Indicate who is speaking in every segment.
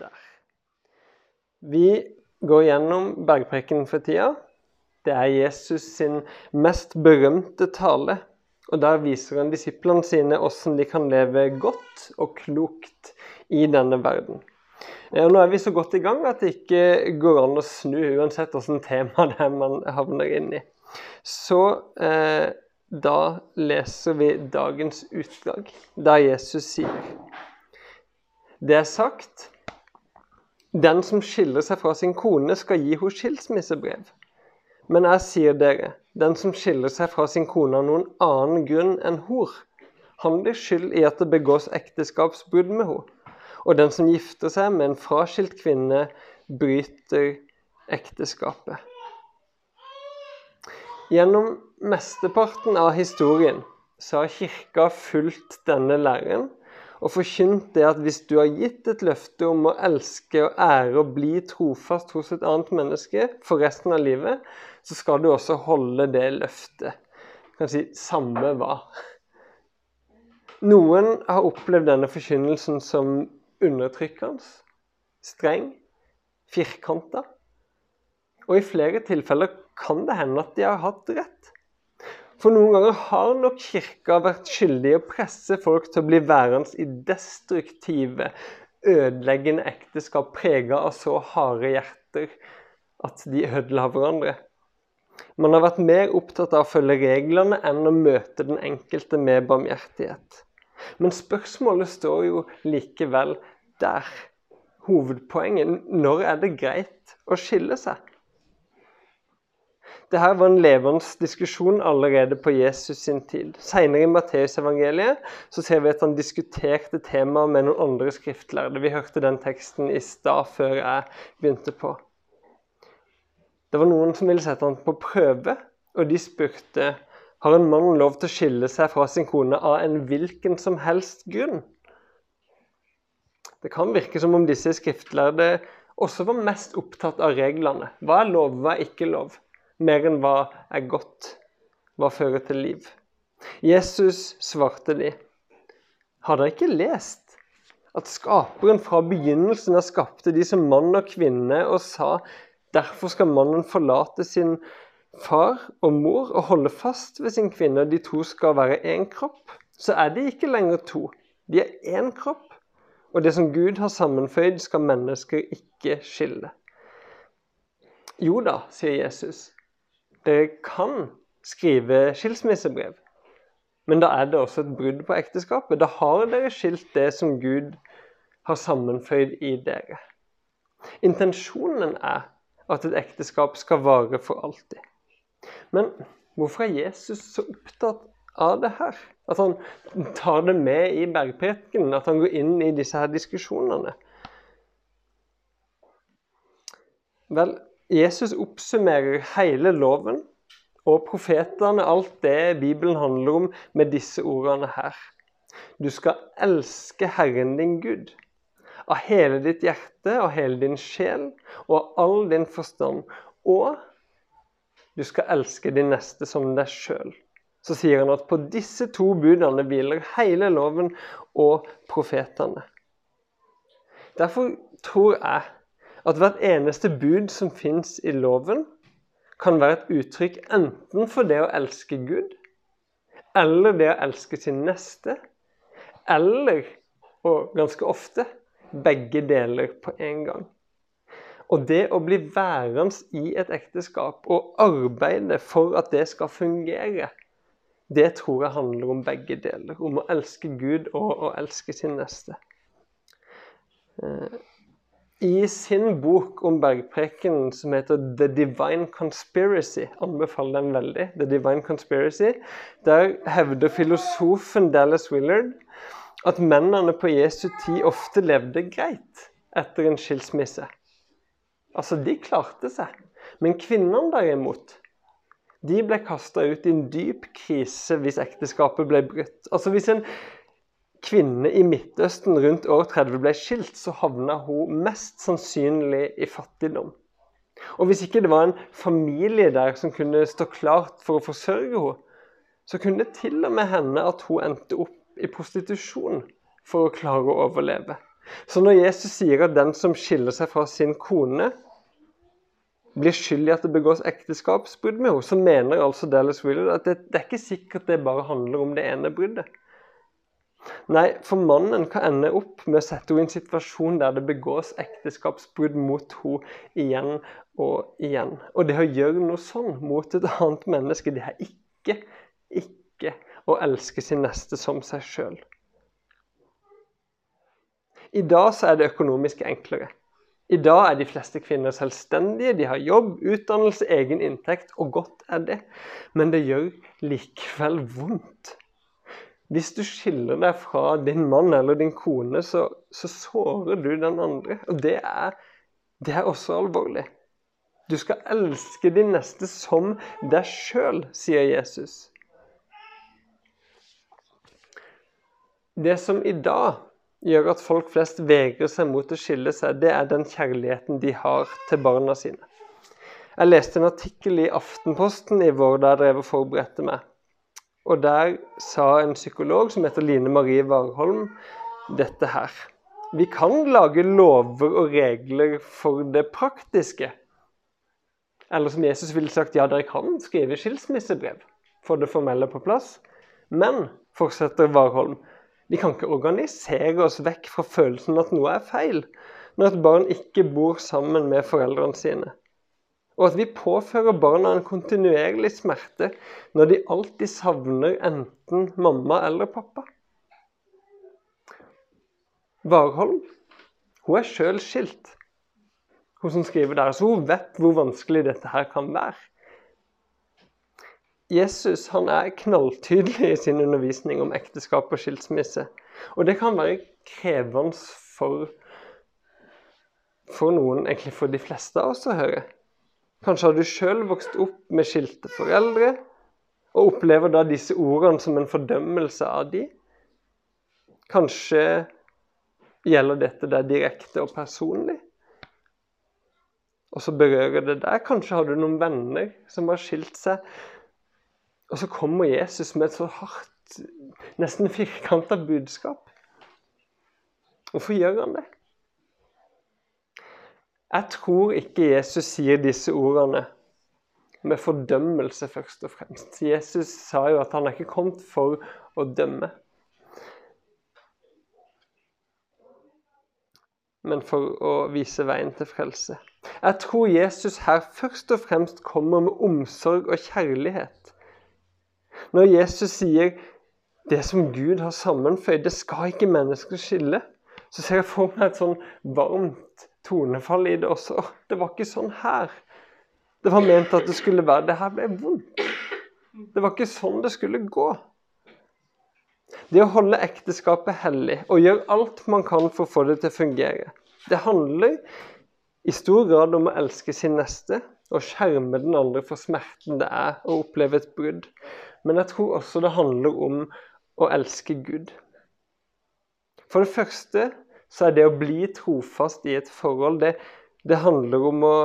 Speaker 1: Der. Vi går gjennom bergprekenen for tida. Det er Jesus sin mest berømte tale. Og Der viser han disiplene sine hvordan de kan leve godt og klokt i denne verden. Og Nå er vi så godt i gang at det ikke går an å snu, uansett hvilket tema det er man havner inn i. Så eh, da leser vi dagens utdrag, der Jesus sier Det er sagt den som skiller seg fra sin kone, skal gi henne skilsmissebrev. Men jeg sier dere, den som skiller seg fra sin kone av noen annen grunn enn hor, han blir skyld i at det begås ekteskapsbrudd med henne. Og den som gifter seg med en fraskilt kvinne, bryter ekteskapet. Gjennom mesteparten av historien så har kirka fulgt denne læren og forkynt det at hvis du har gitt et løfte om å elske og ære og bli trofast hos et annet menneske for resten av livet, så skal du også holde det løftet. Kan si samme hva. Noen har opplevd denne forkynnelsen som undertrykkende, streng, firkanta. Og i flere tilfeller kan det hende at de har hatt rett. For noen ganger har nok kirka vært skyldig i å presse folk til å bli værende i destruktive, ødeleggende ekteskap prega av så harde hjerter at de ødela hverandre. Man har vært mer opptatt av å følge reglene enn å møte den enkelte med barmhjertighet. Men spørsmålet står jo likevel der. Hovedpoenget når er det greit å skille seg? Dette var en levende diskusjon allerede på Jesus sin tid. Senere i Matteusevangeliet ser vi at han diskuterte temaet med noen andre skriftlærde. Vi hørte den teksten i stad, før jeg begynte på. Det var noen som ville sette han på prøve, og de spurte har en mann lov til å skille seg fra sin kone av en hvilken som helst grunn. Det kan virke som om disse skriftlærde også var mest opptatt av reglene. Hva er lov, hva er ikke lov? Mer enn hva er godt, hva fører til liv. Jesus svarte de, har dere ikke lest at skaperen fra begynnelsen av skapte de som mann og kvinne, og sa derfor skal mannen forlate sin far og mor og holde fast ved sin kvinne, og de to skal være én kropp? Så er de ikke lenger to. De er én kropp. Og det som Gud har sammenføyd, skal mennesker ikke skille. Jo da, sier Jesus. Dere kan skrive skilsmissebrev, men da er det også et brudd på ekteskapet. Da har dere skilt det som Gud har sammenføyd i dere. Intensjonen er at et ekteskap skal vare for alltid. Men hvorfor er Jesus så opptatt av det her? At han tar det med i bergprekenen, at han går inn i disse her diskusjonene? Vel, Jesus oppsummerer hele loven og profetene, alt det Bibelen handler om, med disse ordene her. Du skal elske Herren din Gud av hele ditt hjerte, av hele din sjel og av all din forstand. Og du skal elske din neste som deg sjøl. Så sier han at på disse to budene hviler hele loven og profetene. Derfor tror jeg at hvert eneste bud som fins i loven, kan være et uttrykk enten for det å elske Gud, eller det å elske sin neste, eller, og ganske ofte, begge deler på en gang. Og det å bli værende i et ekteskap og arbeide for at det skal fungere, det tror jeg handler om begge deler. Om å elske Gud og å elske sin neste. I sin bok om bergprekenen som heter 'The Divine Conspiracy', anbefaler den veldig, The Divine Conspiracy, der hevder filosofen Dallas Willard at mennene på Jesu tid ofte levde greit etter en skilsmisse. Altså, de klarte seg. Men kvinnene derimot, de ble kasta ut i en dyp krise hvis ekteskapet ble brutt. Altså Hvis en kvinne i Midtøsten rundt år 30 ble skilt, så havna hun mest sannsynlig i fattigdom. Og hvis ikke det var en familie der som kunne stå klart for å forsørge henne, så kunne det til og med hende at hun endte opp i prostitusjon for å klare å overleve. Så når Jesus sier at den som skiller seg fra sin kone, blir skyld i at det begås ekteskapsbrudd med henne, så mener altså Dallas Willard at det, det er ikke sikkert det bare handler om det ene bruddet. Nei, for mannen kan ende opp med å sette henne i en situasjon der det begås ekteskapsbrudd mot henne igjen og igjen. Og det å gjøre noe sånn mot et annet menneske, det er ikke, ikke å elske sin neste som seg sjøl. I dag så er det økonomisk enklere. I dag er de fleste kvinner selvstendige, de har jobb, utdannelse, egen inntekt, og godt er det. Men det gjør likevel vondt. Hvis du skiller deg fra din mann eller din kone, så, så sårer du den andre. Og det er, det er også alvorlig. Du skal elske din neste som deg sjøl, sier Jesus. Det som i dag gjør at folk flest vegrer seg mot å skille seg, det er den kjærligheten de har til barna sine. Jeg leste en artikkel i Aftenposten i vår da jeg drev og forberedte meg. Og Der sa en psykolog som heter Line Marie Warholm dette her. Vi kan lage lover og regler for det praktiske. Eller som Jesus ville sagt, ja, dere kan skrive skilsmissebrev for det formelle på plass. Men, fortsetter Warholm, vi kan ikke organisere oss vekk fra følelsen at noe er feil, når et barn ikke bor sammen med foreldrene sine. Og at vi påfører barna en kontinuerlig smerte når de alltid savner enten mamma eller pappa. Warholm hun er sjøl skilt, hun som skriver der, så hun vet hvor vanskelig dette her kan være. Jesus han er knalltydelig i sin undervisning om ekteskap og skilsmisse. Og det kan være krevende for, for noen, egentlig for de fleste av oss, å høre. Kanskje har du sjøl vokst opp med skilte foreldre og opplever da disse ordene som en fordømmelse av de. Kanskje gjelder dette deg direkte og personlig. Og så berører det deg. Kanskje har du noen venner som har skilt seg og så kommer Jesus med et så hardt, nesten firkanta budskap. Hvorfor gjør han det? Jeg tror ikke Jesus sier disse ordene med fordømmelse, først og fremst. Jesus sa jo at han er ikke kommet for å dømme, men for å vise veien til frelse. Jeg tror Jesus her først og fremst kommer med omsorg og kjærlighet. Når Jesus sier det som Gud har sammenføyd, det skal ikke mennesker skille, så ser jeg for meg et sånn varmt tonefall i det også. Det var ikke sånn her. Det var ment at det skulle være Det her ble vondt. Det var ikke sånn det skulle gå. Det å holde ekteskapet hellig og gjøre alt man kan for å få det til å fungere, det handler i stor grad om å elske sin neste og skjerme den andre for smerten det er å oppleve et brudd. Men jeg tror også det handler om å elske Gud. For det første så er det å bli trofast i et forhold, det, det handler om å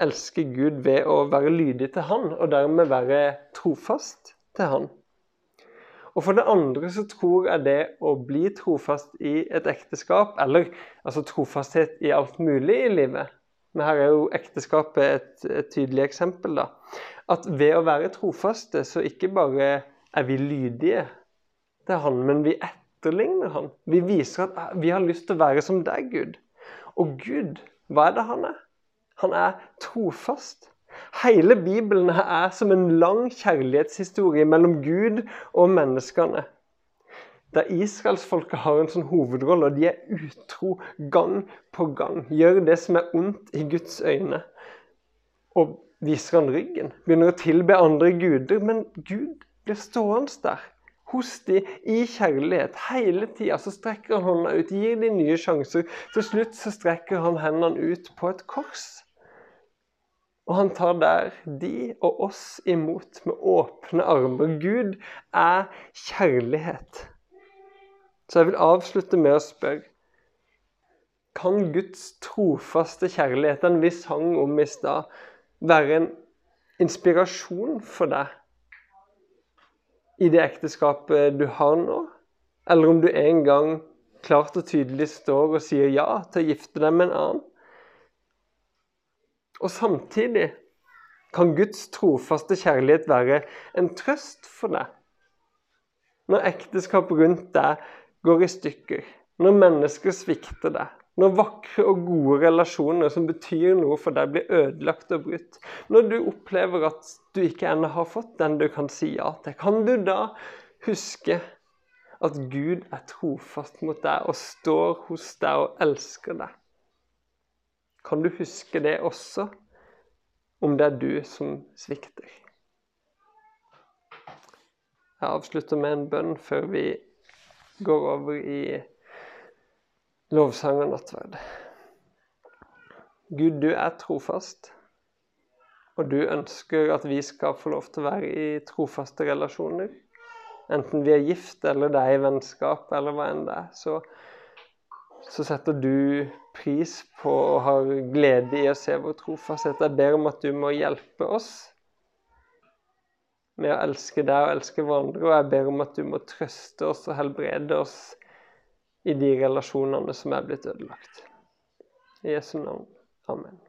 Speaker 1: elske Gud ved å være lydig til Han, og dermed være trofast til Han. Og for det andre så tror jeg det å bli trofast i et ekteskap, eller altså trofasthet i alt mulig i livet, men her er jo ekteskapet et, et, tydelig eksempel. da, At ved å være trofaste, så ikke bare er vi lydige til Han, men vi etterligner Han. Vi viser at ah, vi har lyst til å være som deg, Gud. Og Gud, hva er det han er? Han er trofast. Hele Bibelen er som en lang kjærlighetshistorie mellom Gud og menneskene der israelsfolket har en sånn hovedrolle, og de er utro gang på gang. Gjør det som er ondt i Guds øyne. Og viser han ryggen. Begynner å tilbe andre guder. Men Gud blir stående der hos de i kjærlighet. Hele tida så strekker han hånda ut, gir de nye sjanser. Til slutt så strekker han hendene ut på et kors. Og han tar der de og oss imot med åpne armer. Gud er kjærlighet. Så jeg vil avslutte med å spørre Kan Guds trofaste kjærlighet, den vi sang om i stad, være en inspirasjon for deg i det ekteskapet du har nå? Eller om du en gang klart og tydelig står og sier ja til å gifte deg med en annen. Og samtidig kan Guds trofaste kjærlighet være en trøst for deg. Når ekteskap rundt deg går i stykker, når mennesker svikter deg, når vakre og gode relasjoner som betyr noe for deg, blir ødelagt og brutt. Når du opplever at du ikke ennå har fått den du kan si ja til, kan du da huske at Gud er trofast mot deg og står hos deg og elsker deg? Kan du huske det også, om det er du som svikter? Jeg avslutter med en bønn før vi går over i lovsang og nattverd. Gud, du er trofast, og du ønsker at vi skal få lov til å være i trofaste relasjoner. Enten vi er gift eller det er i vennskap eller hva enn det er, så, så setter du pris på og har glede i å se vår trofasthet. Jeg ber om at du må hjelpe oss med å elske deg og elske hverandre, og jeg ber om at du må trøste oss og helbrede oss i de relasjonene som er blitt ødelagt. I Jesu navn. Amen.